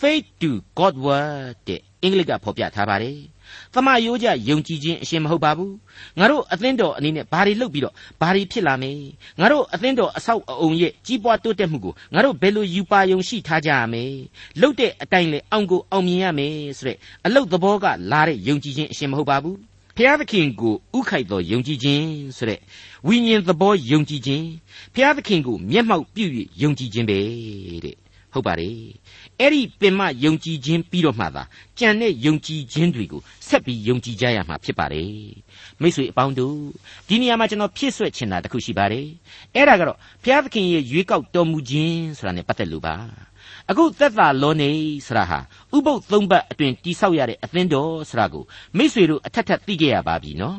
faith to god word တဲ့အ င်္ဂလိပ်ကဖော်ပြထားပါတယ်။သမာယိုးကြယုံကြည်ခြင်းအရှင်မဟုတ်ပါဘူး။ငါတို့အသင်းတော်အနေနဲ့ဘာတွေလုပ်ပြီးတော့ဘာတွေဖြစ်လာမယ်။ငါတို့အသင်းတော်အဆောက်အအုံရဲ့ကြီးပွားတိုးတက်မှုကိုငါတို့ဘယ်လိုယူပါယုံရှိထားကြရမယ်။လုပ်တဲ့အတိုင်းလေအောင်ကိုအောင်မြင်ရမယ်ဆိုတဲ့အလုတ်သဘောကလာတဲ့ယုံကြည်ခြင်းအရှင်မဟုတ်ပါဘူး။ဖျားသခင်ကိုဥခိုက်သောယုံကြည်ခြင်းဆိုတဲ့ဝိညာဉ်သဘောယုံကြည်ခြင်းဖျားသခင်ကိုမျက်မှောက်ပြု၍ယုံကြည်ခြင်းပဲတဲ့ ဟုတ်ပါတယ်အဲ့ဒီပင်မယုံကြည်ခြင်းပြီးတော့မှသာကြံတဲ့ယုံကြည်ခြင်းတွေကိုဆက်ပြီးယုံကြည်ကြရမှာဖြစ်ပါတယ်မိတ်ဆွေအပေါင်းတို့ဒီနေရာမှာကျွန်တော်ဖြည့်ဆွက်ချင်တာတခုရှိပါတယ်အဲ့ဒါကတော့ဘုရားသခင်ရဲ့ရွေးကောက်တော်မူခြင်းဆိုတာ ਨੇ ပတ်သက်လို့ပါအခုသက်သာလောနေဆိုတာဟာဥပုပ်သုံးပတ်အတွင်တိဆောက်ရတဲ့အသင်းတော်ဆိုတာကိုမိษွေတို့အထက်ထက်သိခဲ့ရပါပြီနော်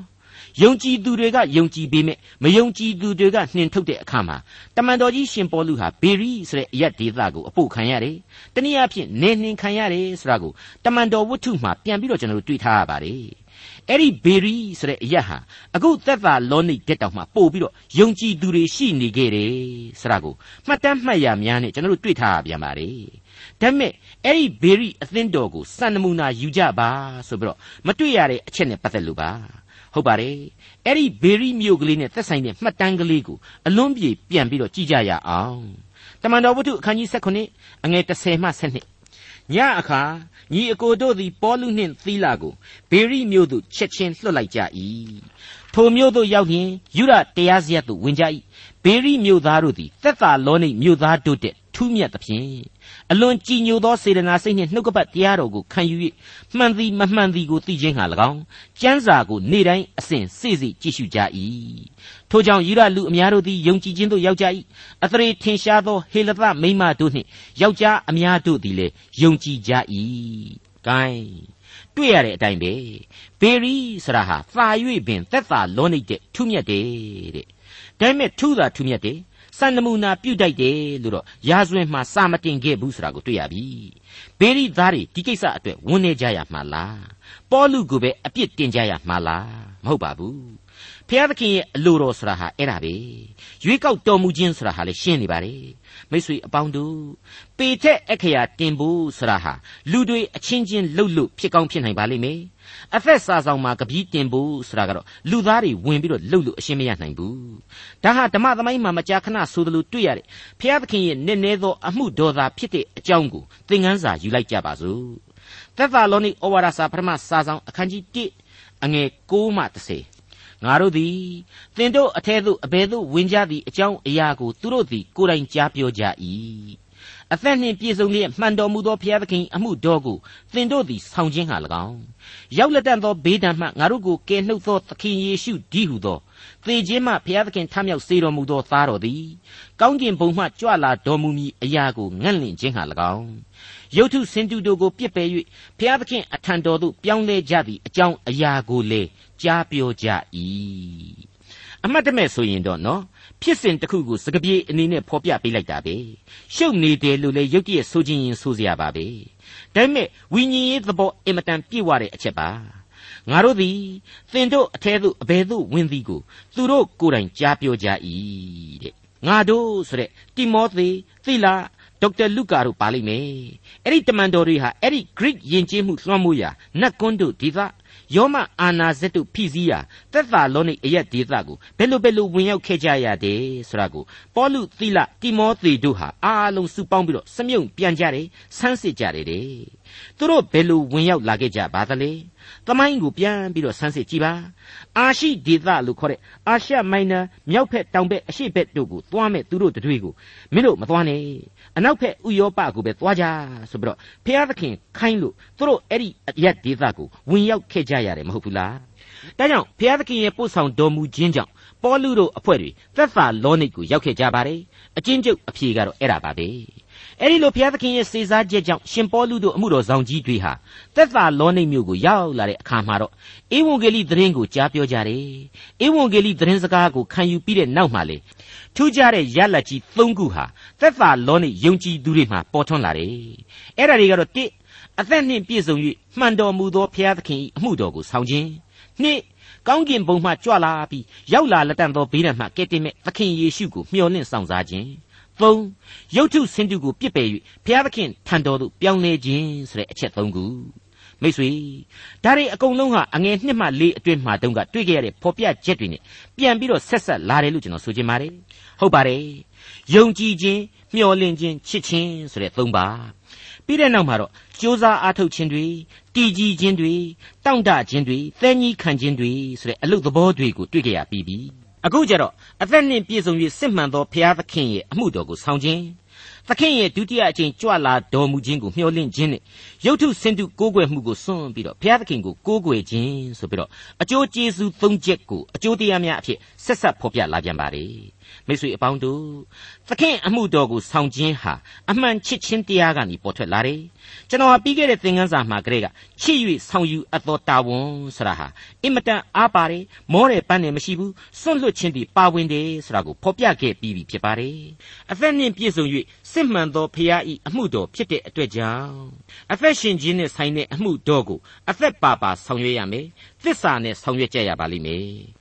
ယုံကြည်သူတွေကယုံကြည်ပေမဲ့မယုံကြည်သူတွေကနှင်ထုတ်တဲ့အခါမှာတမန်တော်ကြီးရှင်ပေါလုဟာဘေရီဆိုတဲ့အရက်ဒေသကိုအဖို့ခံရတယ်။တနည်းအားဖြင့်နေနှင်ခံရတယ်ဆိုတာကိုတမန်တော်ဝတ္ထုမှာပြန်ပြီးတော့ကျွန်တော်တို့တွေ့ထားရပါတယ်။အဲ့ဒီဘေရီဆိုတဲ့အရက်ဟာအခုသက်သာလောနိတက်တောင်မှပို့ပြီးတော့ယုံကြည်သူတွေရှိနေခဲ့တယ်ဆိုတာကိုမှတ်တမ်းမှတ်ရများနဲ့ကျွန်တော်တို့တွေ့ထားရပြန်ပါတယ်။ဒါပေမဲ့အဲ့ဒီဘေရီအသင်းတော်ကိုစံနမူနာယူကြပါဆိုပြီးတော့မတွေ့ရတဲ့အချက်နဲ့ပတ်သက်လို့ပါ။ ဟုတ်ပါတယ်အဲ့ဒီဘေရီမြို့ကလေးနဲ့သက်ဆိုင်တဲ့မှတ်တမ်းကလေးကိုအလွန်ပြေပြန်ပြီးတော့ကြည့်ကြရအောင်တမန်တော်ဝတ္ထုအခန်းကြီး16အငယ်30မှ12ညအခါညီအကိုတို့သည်ပေါလုနှင့်သီလာကိုဘေရိမြို့သို့ချက်ချင်းလွှတ်လိုက်ကြ၏ထိုမြို့သို့ရောက်ရင်ယူရတရားစရက်သို့ဝင်ကြ၏ဘေရိမြို့သားတို့သည်သက်သာလောနိမြို့သားတို့တဲ့ထူးမြတ်သဖြင့် အလွန်ကြည်ညိုသောစေတနာစိတ်နှင့်နှုတ်ကပတ်တရားတော်ကိုခံယူ၍မှန်သည်မမှန်သည်ကိုသိခြင်းဟာ၎င်းကျမ်းစာကိုနေ့တိုင်းအစဉ်စေ့စေ့ကြည့်ရှုကြ၏ထိုကြောင့်ယူရလူအများတို့သည်ယုံကြည်ခြင်းသို့ရောက်ကြ၏အသရေထင်ရှားသောဟေလသမိမတို့နှင့်ယောက်ျားအများတို့သည်လည်းယုံကြည်ကြ၏ဂိုင်းတွေ့ရတဲ့အတိုင်းပဲဘေရီဆိုတာဟာသာ၍ပင်သက်သာလောနိတဲ့ထူးမြတ်တယ်တဲ့ဒါပေမဲ့ထူးတာထူးမြတ်တယ် စံနမူနာပြုတ်တိုက်တယ်လို့တော့ရာဇဝင်မှာစာမတင်ခဲ့ဘူးဆိုတာကိုတွေ့ရပြီဘေရိသားတွေဒီကိစ္စအတွက်ဝန်နေကြရမှာလားပေါလုကိုပဲအပြစ်တင်ကြရမှာလားမဟုတ်ပါဘူးဖျားသခင်ရဲ့အလိုတော်ဆိုတာဟာအဲ့ဒါပဲရွေးကောက်တော်မူခြင်းဆိုတာဟာလည်းရှင်းနေပါတယ်မိတ်ဆွေအပေါင်းတို့ပေထက်အခရာတင်ဖို့ဆိုတာဟာလူတွေအချင်းချင်းလှုပ်လို့ဖြစ်ကောင်းဖြစ်နိုင်ပါလိမ့်မယ် အသက်စာဆောင်မှာကပီးတင်ဖို့ဆိုတာကတော့လူသားတွေဝင်ပြီးတော့လှုပ်လို့အရှင်းမရနိုင်ဘူးဒါဟာဓမ္မသမိုင်းမှာမကြာခဏဆိုသလိုတွေ့ရတယ်ဖျားသခင်ရဲ့နည်းနည်းသောအမှုတော်သာဖြစ်တဲ့အကြောင်းကိုသင်ခန်းစာယူလိုက်ကြပါစို့သက်သာလောနိဩဝါဒစာပထမစာဆောင်အခန်းကြီး1အငယ်6မှ10ငါတို့သည်သင်တို့အထက်သို့အဘယ်သို့ဝင်ကြသည့်အကြောင်းအရာကိုသူတို့သည်ကိုယ်တိုင်ကြားပြောကြ၏ အသက်နှင့်ပြည့်စုံလျက်မှန်တော်မူသောဘုရားသခင်အမှုတော်ကိုသင်တို့သည်ဆောင်ခြင်းဟာ၎င်းရောက်လက်တန်သောဘေးဒဏ်မှငါတို့ကိုကယ်နှုတ်သောသခင်ယေရှုဒီဟုသောသေခြင်းမှဘုရားသခင်ထမြောက်စေတော်မူသောသားတော်သည်ကောင်းကင်ဘုံမှကြွလာတော်မူမည်အရာကိုငန့်လင့်ခြင်းဟာ၎င်းရုတ်ထုစင်တူတို့ကိုပြစ်ပယ်၍ဘုရားသခင်အထံတော်သို့ပြောင်းလဲကြသည့်အကြောင်းအရာကိုလေကြားပြောကြ၏အမှတ်တမဲ့ဆိုရင်တော့နော် ဖြစ်စဉ်တစ်ခုကိုစကားပြေအနေနဲ့ဖော်ပြပေးလိုက်တာပဲရှုပ်နေတယ်လို့လည်းရုတ်တရက်ဆိုခြင်းရင်ဆိုစရာပါပဲဒါပေမဲ့ဝိညာဉ်ရေးသဘောအင်မတန်ပြည့်ဝတဲ့အချက်ပါငါတို့သည်သင်တို့အထဲသို့အဘယ်သို့ဝင်သည်ကိုသူတို့ကိုယ်တိုင်ကြားပြောကြ၏တဲ့ငါတို့ဆိုတဲ့တိမောသေသီလာဒေါက်တာလုကာတို့ပါလိမ့်မယ်အဲ့ဒီတမန်တော်တွေဟာအဲ့ဒီ Greek ယဉ်ကျေးမှုလွှမ်းမိုးရာနတ်ကွန်းတို့ဒီသ ယောမအာနာဇက်တို့ဖိစီးရာသက်သာလောနိအရက်ဒေသကိုဘယ်လိုဘယ်လိုဝင်ရောက်ခဲ့ကြရတယ်ဆိုတာကိုပေါလုသီလတိမောသေတို့ဟာအားလုံးစုပေါင်းပြီးတော့စမြုံပြန်ကြတယ်ဆန်းစစ်ကြတယ်တဲ့သူတို့ဘယ်လိုဝင်ရောက်လာခဲ့ကြပါသလဲသမိုင်းကိုပြန်ပြီးတော့ဆန်းစစ်ကြည့်ပါအာရှိဒေသလို့ခေါ်တဲ့အာရှမိုင်နာမြောက်ဖက်တောင်ဘက်အရှေ့ဘက်တို့ကိုသွားမဲ့သူတို့တွေကိုမင်းတို့မသွားနဲ့အနောက်ဖက်ဥရောပကိုပဲသွားကြဆိုပြီးတော့ဖျားသခင်ခိုင်းလို့သူတို့အဲ့ဒီရက်ဒေသကိုဝင်ရောက်ခဲ့ကြရတယ်မဟုတ်ဘူးလားဒါကြောင့်ဖျားသခင်ရဲ့ပို့ဆောင်တော်မူခြင်းကြောင့်ပေါလုတို့အဖွဲ့တွေသက်သာလောနိတ်ကိုရောက်ခဲ့ကြပါတယ်အချင်းကျုပ်အဖြေကတော့အဲ့ဒါပါပဲ အဲ့ဒီလိုဘုရားသခင်ရဲ့စေစားချက်ကြောင့်ရှင်ပေါလုတို့အမှုတော်ဆောင်ကြီးတွေဟာသက်သာလောနိတ်မြို့ကိုရောက်လာတဲ့အခါမှာတော့ဧဝံဂေလိသတင်းကိုကြားပြောကြတယ်ဧဝံဂေလိသတင်းစကားကိုခံယူပြီးတဲ့နောက်မှာလေထူးခြားတဲ့ရလတ်ကြီး၃ခုဟာသက်သာလောနိတ်ယုံကြည်သူတွေမှာပေါ်ထွန်းလာတယ်အဲ့ဒါတွေကတော့တစ်အသက်နှင့်ပြည့်စုံ၍မှန်တော်မူသောဘုရားသခင်၏အမှုတော်ကိုဆောင်ခြင်းနှစ်ကောင်းကင်ဘုံမှကြွလာပြီးရောက်လာလက်တန်သောဘေးဒဏ်မှကယ်တင်မဲ့သခင်ယေရှုကိုမျှော်လင့်ဆောင်စားခြင်း ၃ရုပ်ထုဆင်းတုကိုပြစ်ပယ်၍ဘုရားသခင်ထံတော်သို့ပြောင်းလဲခြင်းဆိုတဲ့အချက်၃ခုမိတ်ဆွေဒါတွေအကုန်လုံးဟာအငယ်နှစ်မှလေးအတွင်းမှာတုန်းကတွေ့ခဲ့ရတဲ့ဖော်ပြချက်တွေနဲ့ပြန်ပြီးတော့ဆက်ဆက်လာတယ်လို့ကျွန်တော်ဆိုချင်ပါတယ်ဟုတ်ပါတယ်ယုံကြည်ခြင်းမျှော်လင့်ခြင်းချစ်ခြင်းဆိုတဲ့သုံးပါပြီးတဲ့နောက်မှာတော့ကြိုးစားအားထုတ်ခြင်းတွေတည်ကြည်ခြင်းတွေတောင့်တခြင်းတွေသဲကြီးခံခြင်းတွေဆိုတဲ့အလုပ်သဘောတွေကိုတွေ့ကြရပြီးပြီ အခုကျတော့အသက်နှင့်ပြည့်စုံ၍စစ်မှန်သောဘုရားသခင်ရဲ့အမှုတော်ကိုဆောင်ခြင်းသခင်ရဲ့ဒုတိယအကြိမ်ကြွလာတော်မူခြင်းကိုမျှော်လင့်ခြင်းနဲ့ရုပ်ထုဆင်းတုကိုးကွယ်မှုကိုစွန့်ပြီးတော့ဘုရားသခင်ကိုကိုးကွယ်ခြင်းဆိုပြီးတော့အကျိုးကျေးဇူးသုံးချက်ကိုအကျိုးတရားများအဖြစ်ဆက်ဆက်ဖော်ပြလာပြန်ပါလေ မိတ်ဆွေအပေါင်းတို့သခင်အမှုတော်ကိုဆောင်ခြင်းဟာအမှန်ချစ်ခြင်းတရားကနေပေါ်ထွက်လာတယ်ကျွန်တော်ဟာပြီးခဲ့တဲ့သင်ခန်းစာမှာကလေးကချစ်၍ဆောင်ယူအပ်သောတာဝန်ဆိုတာဟာအင်မတန်အားပါတယ်မောတယ်ပန်းတယ်မရှိဘူးစွန့်လွတ်ခြင်းတည်ပါဝင်တယ်ဆိုတာကိုဖော်ပြခဲ့ပြီးပြီဖြစ်ပါတယ်အသက်နှင့်ပြည့်စုံ၍စစ်မှန်သောဖရာဤအမှုတော်ဖြစ်တဲ့အတွက်ကြောင့်အသက်ရှင်ခြင်းနဲ့ဆိုင်တဲ့အမှုတော်ကိုအသက်ပါပါဆောင်ရွက်ရမယ်သစ္စာနဲ့ဆောင်ရွက်ကြရပါလိမ့်မယ်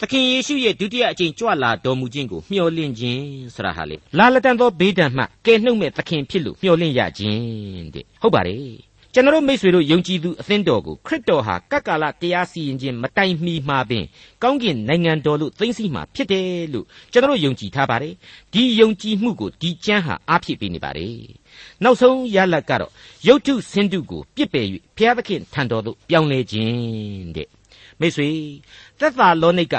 သခင်ယေရှုရဲ့ဒုတိယအကြိမ်ကြွလာတော်မူခြင်းကိုမျှော်လင့်ခြင်းဆိုတာဟာလေလာလတန်သောဘေးဒဏ်မှကယ်နှုတ်မဲ့သခင်ဖြစ်လို့မျှော်လင့်ရခြင်းတဲ့ဟုတ်ပါတယ်ကျွန်တော်မိษွေတို့ယုံကြည်သူအသင်းတော်ကိုခရစ်တော်ဟာကပ်ကာလတရားစီရင်ခြင်းမတိုင်မီမှာပင်ကောင်းကင်နိုင်ငံတော်လို့သိသိမှာဖြစ်တယ်လို့ကျွန်တော်ယုံကြည်ထားပါတယ်ဒီယုံကြည်မှုကိုဒီကျမ်းဟာအားဖြစ်ပေးနေပါတယ်နောက်ဆုံးရလတ်ကတော့ယုတ်ထုဆင်းတုကိုပြစ်ပယ်၍ဘုရားသခင်ထံတော်သို့ပြောင်းလဲခြင်းတဲ့ မိတ်ဆွေသက်သာလောနိတ်က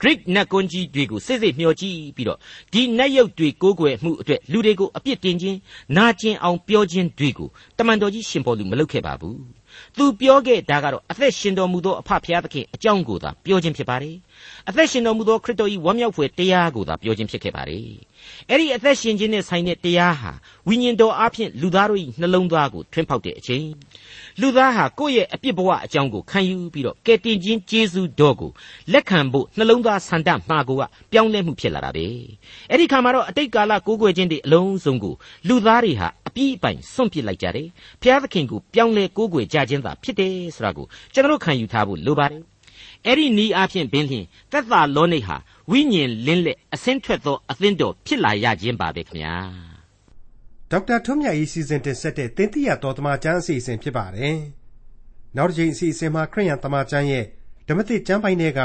Greek နတ်ကွန်းကြီးတွေကိုစိတ်စိတ်မျှော်ကြည့်ပြီးတော့ဒီနတ်ရုပ်တွေကိုးကွယ်မှုအတွက်လူတွေကိုအပြစ်တင်ခြင်းနာကျင်အောင်ပြောခြင်းတွေကိုတမန်တော်ကြီးရှင်ပေါ်လူမလုပ်ခဲ့ပါဘူးသူပြောခဲ့တာကတော့အသက်ရှင်တော်မူသောအဖဖျားသခင်အကြောင်းကိုသာပြောခြင်းဖြစ်ပါတယ် အသက်ရှင်တော်မူသောခရစ်တော်၏ဝမ်းမြောက်ဖွယ်တရားကိုသာပြောခြင်းဖြစ်ခဲ့ပါတယ်အဲ့ဒီအသက်ရှင်ခြင်းနဲ့ဆိုင်တဲ့တရားဟာဝိညာဉ်တော်အဖျင်လူသားတို့၏နှလုံးသားကိုထွင်းဖောက်တဲ့အချိန်လူသားဟာကိုယ့်ရဲ့အပြစ်ဘဝအကြောင်းကိုခံယူပြီးတော့ကယ်တင်ခြင်းကျေးဇူးတော်ကိုလက်ခံဖို့နှလုံးသားဆန္ဒမှာကိုကပြောင်းလဲမှုဖြစ်လာတာပဲအဲ့ဒီခါမှာတော့အတိတ်ကာလကိုးကွယ်ခြင်းတွေအလုံးစုံကိုလူသားတွေဟာအပြည့်အပိုင်စွန့်ပစ်လိုက်ကြတယ်ဘုရားသခင်ကိုပြောင်းလဲကိုးကွယ်ကြခြင်းသာဖြစ်တယ်ဆိုတာကိုကျွန်တော်ခံယူထားဖို့လိုပါတယ် အဲ့ဒီနီးအားဖြင့်ဘင်းလျင်သက်သာလောနိဟာဝိညာဉ်လင်းလက်အစင်းထွက်သောအသင်းတော်ဖြစ်လာရခြင်းပါပဲခင်ဗျာဒေါက်တာထွန်းမြတ်၏စီစဉ်တင်ဆက်တဲ့တင်ပြရတော်တမချန်းအစီအစဉ်ဖြစ်ပါတယ်နောက်တစ်ချိန်အစီအစဉ်မှာခရိယန်တမချန်းရဲ့ဓမ္မသစ်ကျမ်းပိုင်းတွေက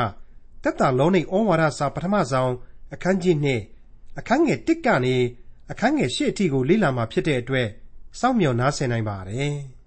သက်တာလုံးနေဩဝါဒစာပထမဆုံးအခန်းကြီးနှစ်အခန်းငယ်1ကနေအခန်းငယ်8အထိကိုလေ့လာမှာဖြစ်တဲ့အတွက်စောင့်မျှော်နားဆင်နိုင်ပါတယ်။